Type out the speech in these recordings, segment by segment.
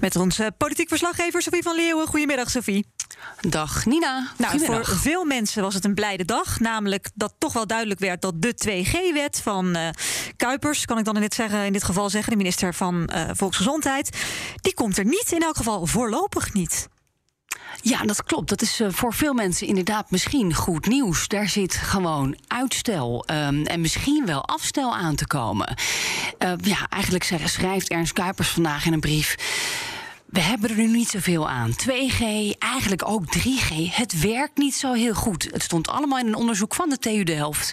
Met onze politiek verslaggever Sofie van Leeuwen. Goedemiddag, Sofie. Dag Nina. Nou, voor veel mensen was het een blijde dag. Namelijk dat toch wel duidelijk werd dat de 2G-wet van uh, Kuipers, kan ik dan in dit, zeggen, in dit geval zeggen, de minister van uh, Volksgezondheid, die komt er niet, in elk geval voorlopig niet. Ja, dat klopt. Dat is voor veel mensen inderdaad misschien goed nieuws. Daar zit gewoon uitstel um, en misschien wel afstel aan te komen. Uh, ja, eigenlijk schrijft Ernst Kuipers vandaag in een brief. We hebben er nu niet zoveel aan. 2G, eigenlijk ook 3G. Het werkt niet zo heel goed. Het stond allemaal in een onderzoek van de TU Delft.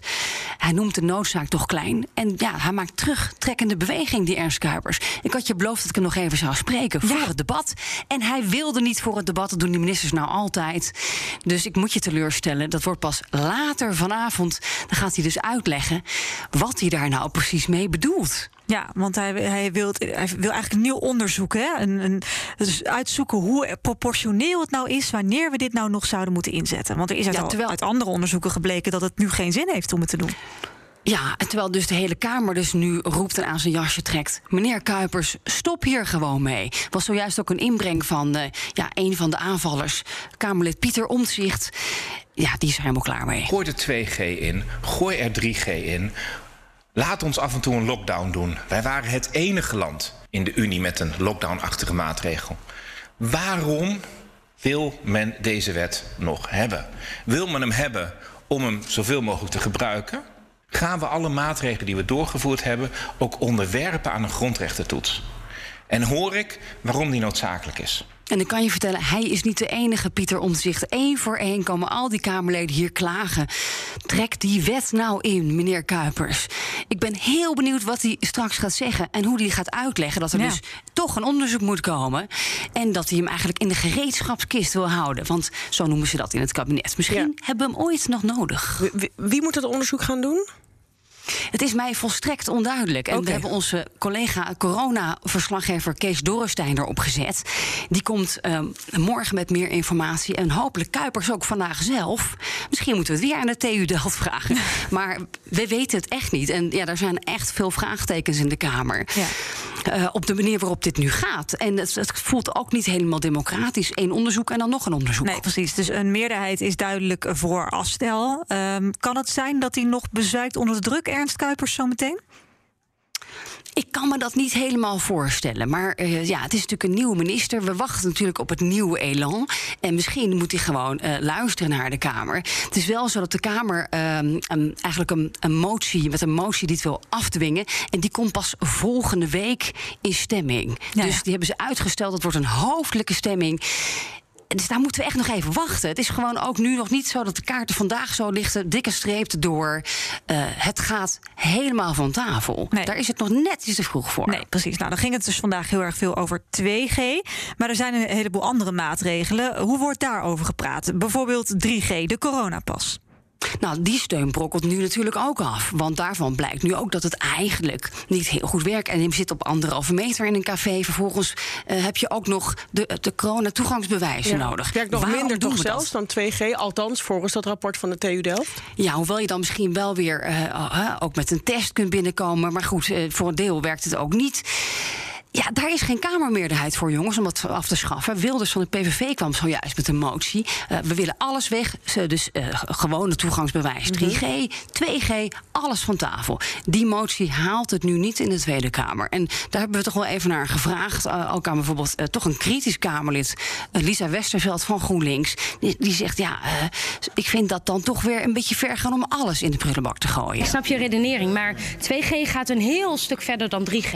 Hij noemt de noodzaak toch klein. En ja, hij maakt terugtrekkende beweging, die Ernst Kuipers. Ik had je beloofd dat ik hem nog even zou spreken voor het debat. En hij wilde niet voor het debat. Dat doen de ministers nou altijd. Dus ik moet je teleurstellen. Dat wordt pas later vanavond. Dan gaat hij dus uitleggen wat hij daar nou precies mee bedoelt. Ja, want hij, hij, wil, hij wil eigenlijk een nieuw onderzoek. Hè? Een, een, dus uitzoeken hoe proportioneel het nou is wanneer we dit nou nog zouden moeten inzetten. Want er is uit, ja, terwijl... uit andere onderzoeken gebleken dat het nu geen zin heeft om het te doen. Ja, terwijl dus de hele Kamer dus nu roept en aan zijn jasje trekt. Meneer Kuipers, stop hier gewoon mee. Was zojuist ook een inbreng van uh, ja, een van de aanvallers, Kamerlid Pieter Omtzigt. Ja, die is er helemaal klaar mee. Gooi er 2G in, gooi er 3G in. Laat ons af en toe een lockdown doen. Wij waren het enige land in de Unie met een lockdown-achtige maatregel. Waarom wil men deze wet nog hebben? Wil men hem hebben om hem zoveel mogelijk te gebruiken? Gaan we alle maatregelen die we doorgevoerd hebben ook onderwerpen aan een grondrechtentoets? En hoor ik waarom die noodzakelijk is? En ik kan je vertellen, hij is niet de enige, Pieter Omtzigt. Eén voor één komen al die Kamerleden hier klagen. Trek die wet nou in, meneer Kuipers. Ik ben heel benieuwd wat hij straks gaat zeggen... en hoe hij gaat uitleggen dat er dus toch een onderzoek moet komen... en dat hij hem eigenlijk in de gereedschapskist wil houden. Want zo noemen ze dat in het kabinet. Misschien hebben we hem ooit nog nodig. Wie, wie moet dat onderzoek gaan doen? Het is mij volstrekt onduidelijk. En we hebben onze collega corona-verslaggever Kees Dorrestein erop gezet. Die komt uh, morgen met meer informatie. En hopelijk Kuipers ook vandaag zelf. Misschien moeten we het weer aan de TU Delft vragen. maar we weten het echt niet. En ja, er zijn echt veel vraagtekens in de Kamer. Ja. Uh, op de manier waarop dit nu gaat. En het, voelt ook niet helemaal democratisch. Eén onderzoek en dan nog een onderzoek. Nee, precies. Dus een meerderheid is duidelijk voor afstel. Um, kan het zijn dat hij nog bezuikt onder de druk, Ernst Kuipers, zometeen? Ik kan me dat niet helemaal voorstellen. Maar uh, ja, het is natuurlijk een nieuwe minister. We wachten natuurlijk op het nieuwe elan. En misschien moet hij gewoon uh, luisteren naar de Kamer. Het is wel zo dat de Kamer uh, um, eigenlijk een, een, motie, met een motie dit wil afdwingen. En die komt pas volgende week in stemming. Ja, dus die hebben ze uitgesteld. Dat wordt een hoofdelijke stemming. Dus daar moeten we echt nog even wachten. Het is gewoon ook nu nog niet zo dat de kaarten vandaag zo lichten, dikke streep door. Uh, het gaat helemaal van tafel. Nee. Daar is het nog net iets te vroeg voor. Nee, precies. Nou, dan ging het dus vandaag heel erg veel over 2G. Maar er zijn een heleboel andere maatregelen. Hoe wordt daarover gepraat? Bijvoorbeeld 3G, de coronapas. Nou, die steun brokkelt nu natuurlijk ook af. Want daarvan blijkt nu ook dat het eigenlijk niet heel goed werkt. En je zit op anderhalve meter in een café. Vervolgens uh, heb je ook nog de, de corona-toegangsbewijzen ja. nodig. Werkt nog Waarom minder toch zelfs dan 2G, althans volgens dat rapport van de TU Delft? Ja, hoewel je dan misschien wel weer uh, uh, ook met een test kunt binnenkomen. Maar goed, voor een deel werkt het ook niet. Ja, daar is geen Kamermeerderheid voor, jongens, om dat af te schaffen. Wilders van de PVV kwam zojuist met een motie. Uh, we willen alles weg. Dus uh, gewone toegangsbewijs. 3G, 2G, alles van tafel. Die motie haalt het nu niet in de Tweede Kamer. En daar hebben we toch wel even naar gevraagd. Uh, ook aan bijvoorbeeld toch een kritisch Kamerlid, Lisa Westerveld van GroenLinks. Die, die zegt, ja, ik vind dat dan toch weer een beetje ver gaan om alles in de prullenbak te gooien. Ik snap je redenering, maar 2G gaat een heel stuk verder dan 3G.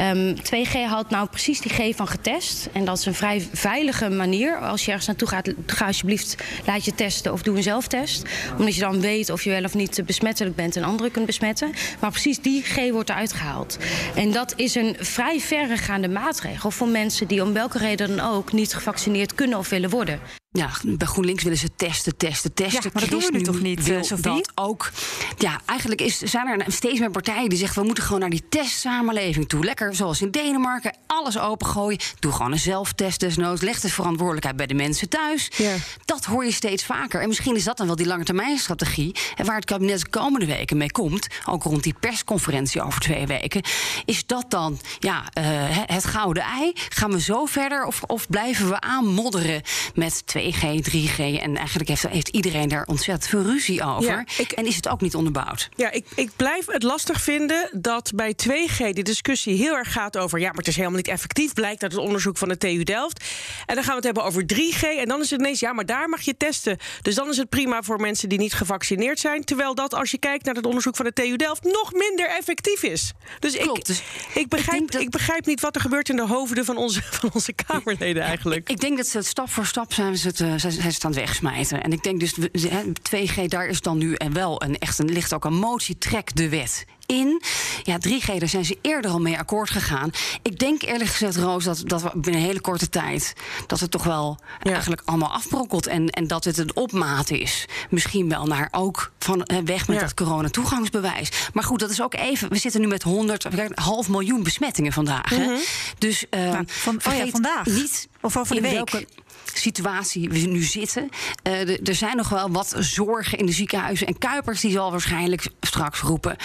Um, 2G houdt nou precies die G van getest. En dat is een vrij veilige manier. Als je ergens naartoe gaat, ga alsjeblieft, laat je testen of doe een zelftest. Omdat je dan weet of je wel of niet besmettelijk bent en anderen kunt besmetten. Maar precies die G wordt eruit gehaald. En dat is een vrij verregaande maatregel voor mensen die om welke reden dan ook niet gevaccineerd kunnen of willen worden. Ja, bij GroenLinks willen ze testen, testen, testen. Ja, maar dat doen we nu toch niet, wil eh, Sophie? dat ook. Ja, eigenlijk is, zijn er steeds meer partijen die zeggen... we moeten gewoon naar die testsamenleving toe. Lekker zoals in Denemarken, alles opengooien. Doe gewoon een zelftest desnoods. Leg de verantwoordelijkheid bij de mensen thuis. Ja. Dat hoor je steeds vaker. En misschien is dat dan wel die langetermijnstrategie... en waar het kabinet de komende weken mee komt... ook rond die persconferentie over twee weken... is dat dan ja, eh, het gouden ei? Gaan we zo verder of, of blijven we aanmodderen met 2G, 3G? En eigenlijk heeft, heeft iedereen daar ontzettend veel ruzie over. Ja, ik- En is het ook niet onderbouwd? Ja, ik, ik blijf het lastig vinden dat bij 2G de discussie heel erg gaat over... ja, maar het is helemaal niet effectief, blijkt uit het onderzoek van de TU Delft. En dan gaan we het hebben over 3G en dan is het ineens... ja, maar daar mag je testen. Dus dan is het prima voor mensen die niet gevaccineerd zijn... terwijl dat, als je kijkt naar het onderzoek van de TU Delft... nog minder effectief is. Dus, Klopt, ik, dus ik, begrijp, denk dat- ik begrijp niet wat er gebeurt in de hoofden van onze, van onze Kamerleden eigenlijk. Ik denk dat ze het stap voor stap zijn ze het, eh, zijn, zijn ze het aan het wegsmijten. En ik denk dus, we- ze- hè, 2G, daar is dan nu en wel een, echt een, ligt ook een motie, trek de wet in. Ja, 3G, daar zijn ze eerder al mee akkoord gegaan. Ik denk eerlijk gezegd, Roos, dat, dat we binnen een hele korte tijd... dat het toch wel Ja. eigenlijk allemaal afbrokkelt. En, en dat het een opmaat is. Misschien wel naar ook van weg met Ja. dat corona-toegangsbewijs. Maar goed, dat is ook even... We zitten nu met 100, een half miljoen besmettingen vandaag. hè? Dus eh, Nou, van- oh ja, vandaag. niet Of over de week? welke situatie we nu zitten. Eh, er zijn nog wel wat zorgen in de ziekenhuizen. En Kuipers die zal waarschijnlijk straks roepen...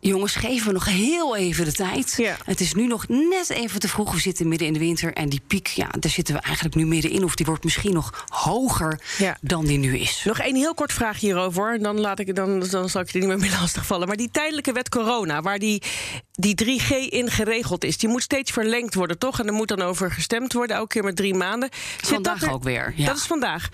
jongens, geven we nog heel even de tijd. Ja. Het is nu nog net even te vroeg. We zitten midden in de winter. En die piek, ja, daar zitten we eigenlijk nu middenin. Of die wordt misschien nog hoger Ja. dan die nu is. Nog één heel kort vraag hierover. hoor. Dan, laat ik, dan, dan zal ik je er niet meer mee lastigvallen. Maar die tijdelijke wet corona, waar die, die 3G in geregeld is... die moet steeds verlengd worden, toch? En er moet dan over gestemd worden, elke keer met drie maanden. Zit Vandaag dat er- ook weer, ja. Dat is vandaag.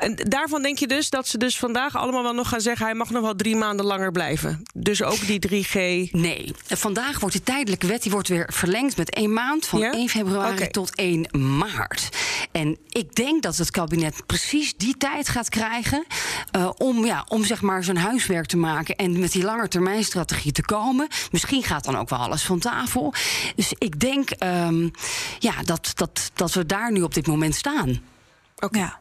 En daarvan denk je dus dat ze dus vandaag allemaal wel nog gaan zeggen... hij mag nog wel drie maanden langer blijven. Dus ook die 3G... Nee, vandaag wordt die tijdelijke wet die wordt weer verlengd met één maand, van Ja? 1 februari Oké. tot 1 maart. En ik denk dat het kabinet precies die tijd gaat krijgen eh, om, ja, om zeg maar zijn huiswerk te maken en met die langetermijnstrategie te komen. Misschien gaat dan ook wel alles van tafel. Dus ik denk ehm, ja, dat, dat, dat we daar nu op dit moment staan. Ja.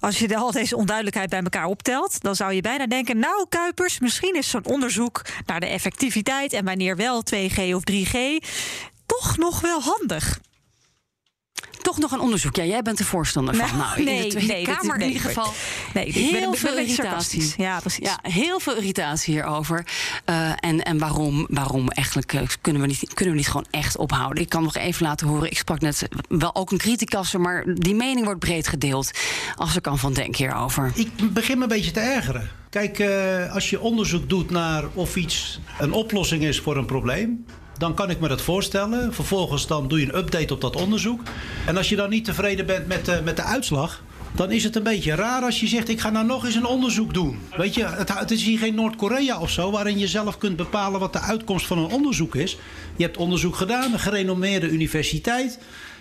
Als je al deze onduidelijkheid bij elkaar optelt, dan zou je bijna denken: Nou, Kuipers, misschien is zo'n onderzoek naar de effectiviteit en wanneer wel 2G of 3G toch nog wel handig. Toch nog een onderzoek. Ja, jij bent de voorstander van. Nou, Nou, in nee, de Tweede nee, is- Kamer nee, in ieder geval. nee, ik ben- ben heel een veel irritatie. sarcastisch. Ja, precies. Ja, heel veel irritatie hierover. Eh, en en waarom, waarom eigenlijk eh, kunnen, we niet, kunnen we niet gewoon echt ophouden? Ik kan nog even laten horen. Ik sprak net wel ook een criticasser, maar die mening wordt breed gedeeld. Als ik kan van denk hierover. Ik begin me een beetje te ergeren. Kijk, eh, als je onderzoek doet naar of iets een oplossing is voor een probleem. Dan kan ik me dat voorstellen. Vervolgens dan doe je een update op dat onderzoek. En als je dan niet tevreden bent met, de met de uitslag. Dan is het een beetje raar als je zegt: Ik ga nou nog eens een onderzoek doen. Weet je, het, het is hier geen Noord-Korea of zo. waarin je zelf kunt bepalen wat de uitkomst van een onderzoek is. Je hebt onderzoek gedaan, een gerenommeerde universiteit.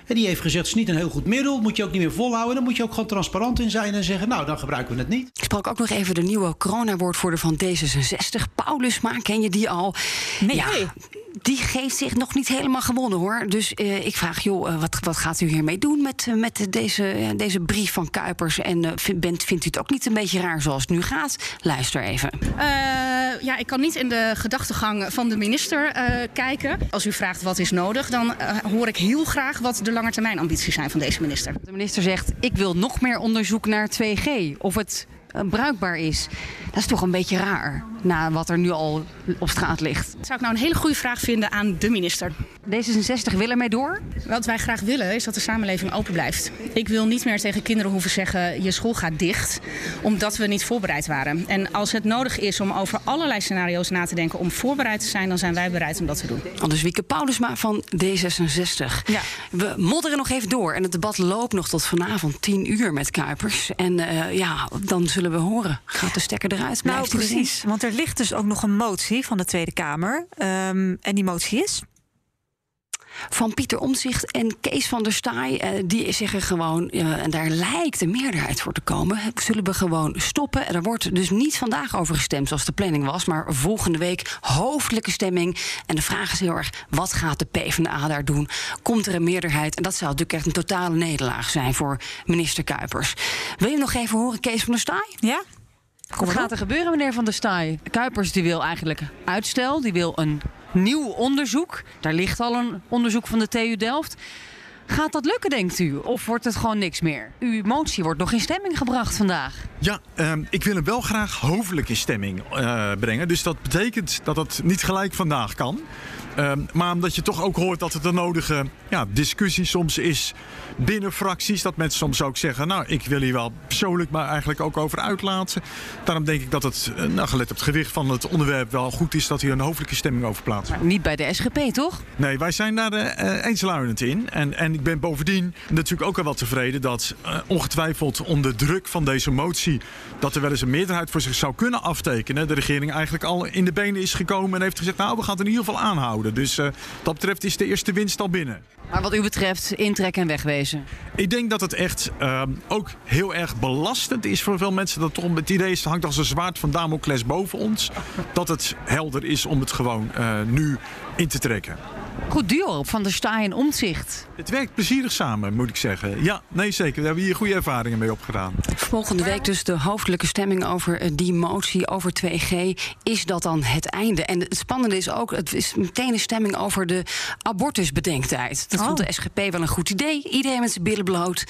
En die heeft gezegd: Het is niet een heel goed middel. Moet je ook niet meer volhouden. Dan moet je ook gewoon transparant in zijn en zeggen: Nou, dan gebruiken we het niet. Ik sprak ook nog even de nieuwe coronawoordvoerder van D66, Paulusma. Ken je die al? Nee. Ja, die geeft zich nog niet helemaal gewonnen hoor. Dus eh, ik vraag, joh, eh, wat, wat gaat u hiermee doen met, eh, met deze, ja, deze brief van Kuipers? En eh, vindt, bent, vindt u het ook niet een beetje raar zoals het nu gaat? Luister even. Eh, ja, ik kan niet in de gedachtegang van de minister eh, kijken. Als u vraagt wat is nodig, dan hoor ik heel graag wat de langetermijnambities zijn van deze minister. De minister zegt, ik wil nog meer onderzoek naar 2G. Of het eh, bruikbaar is. Dat is toch een beetje raar, na wat er nu al op straat ligt. Dat zou ik nou een hele goede vraag vinden aan de minister. D66 wil ermee door? Wat wij graag willen is dat de samenleving open blijft. Ik wil niet meer tegen kinderen hoeven zeggen: je school gaat dicht, omdat we niet voorbereid waren. En als het nodig is om over allerlei scenario's na te denken om voorbereid te zijn, dan zijn wij bereid om dat te doen. Anders Wieke Paulusma van D66. Ja. We modderen nog even door. En het debat loopt nog tot vanavond 10 uur met Kuipers. En eh, ja, dan zullen we horen. Gaat de stekker eruit? Nou, Blijft precies. Want er ligt dus ook nog een motie van de Tweede Kamer. Ehm, en die motie is. van Pieter Omtzigt en Kees van der Staaij. Uh, die zeggen gewoon, uh, en daar lijkt de meerderheid voor te komen, zullen we gewoon stoppen. Er wordt dus niet vandaag over gestemd zoals de planning was, maar volgende week hoofdelijke stemming. En de vraag is heel erg, wat gaat de PvdA daar doen? Komt er een meerderheid? En dat zou natuurlijk echt een totale nederlaag zijn voor minister Kuipers. Wil je nog even horen, Kees van der Staaij? Ja. Wat gaat er gebeuren, meneer Van der Staaij? Kuipers die wil eigenlijk uitstel, die wil een nieuw onderzoek. Daar ligt al een onderzoek van de TU Delft. Gaat dat lukken, denkt u? Of wordt het gewoon niks meer? Uw motie wordt nog in stemming gebracht vandaag. Ja, um, ik wil hem wel graag hoofdelijk in stemming uh, brengen. Dus dat betekent dat het niet gelijk vandaag kan. Um, maar omdat je toch ook hoort dat het een nodige ja, discussie soms is binnen fracties. Dat mensen soms ook zeggen, nou, ik wil hier wel persoonlijk maar eigenlijk ook over uitlaten. Daarom denk ik dat het, eh, nou, gelet op het gewicht van het onderwerp, wel goed is dat hier een hoofdelijke stemming over plaats. Maar niet bij de SGP, toch? Nee, wij zijn daar uh, eensluidend in. En, en ik ben bovendien natuurlijk ook al wel tevreden dat uh, ongetwijfeld onder druk van deze motie, dat er wel eens een meerderheid voor zich zou kunnen aftekenen. De regering eigenlijk al in de benen is gekomen en heeft gezegd, nou, we gaan het in ieder geval aanhouden. Dus uh, dat betreft is de eerste winst al binnen. Maar wat u betreft, intrekken en wegwezen? Ik denk dat het echt uh, ook heel erg belastend is voor veel mensen. Dat toch het idee is, hangt als een zwaard van Damocles boven ons. Dat het helder is om het gewoon uh, nu in te trekken. Goed duo op Van der Staaij en Omtzigt. Het werkt plezierig samen, moet ik zeggen. Ja, nee zeker. Daar hebben we hier goede ervaringen mee opgedaan. Volgende week dus de hoofdelijke stemming over die motie over 2G. Is dat dan het einde? En het spannende is ook, het is meteen een stemming over de abortusbedenktijd. Dat oh. vond de SGP wel een goed idee. Iedereen met zijn billen bloot.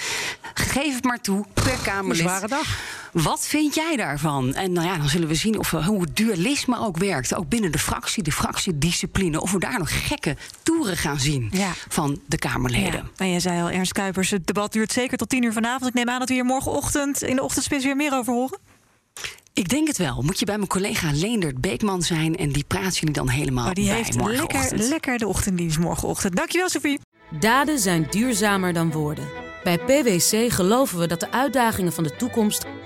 Geef het maar toe, per Kamerlid. Zware dag. Wat vind jij daarvan? En nou ja, dan zullen we zien of, hoe het dualisme ook werkt. Ook binnen de fractie, de fractiediscipline. Of we daar nog gekke toeren gaan zien ja. van de Kamerleden. Ja. En je zei al, Ernst Kuipers, het debat duurt zeker tot tien uur vanavond. Ik neem aan dat we hier morgenochtend in de ochtendspits weer meer over horen. Ik denk het wel. Moet je bij mijn collega Leendert Beekman zijn en die praat jullie dan helemaal oh, die bij heeft lekker, lekker de ochtenddienst morgenochtend. Dankjewel, Sophie. Daden zijn duurzamer dan woorden. Bij PwC geloven we dat de uitdagingen van de toekomst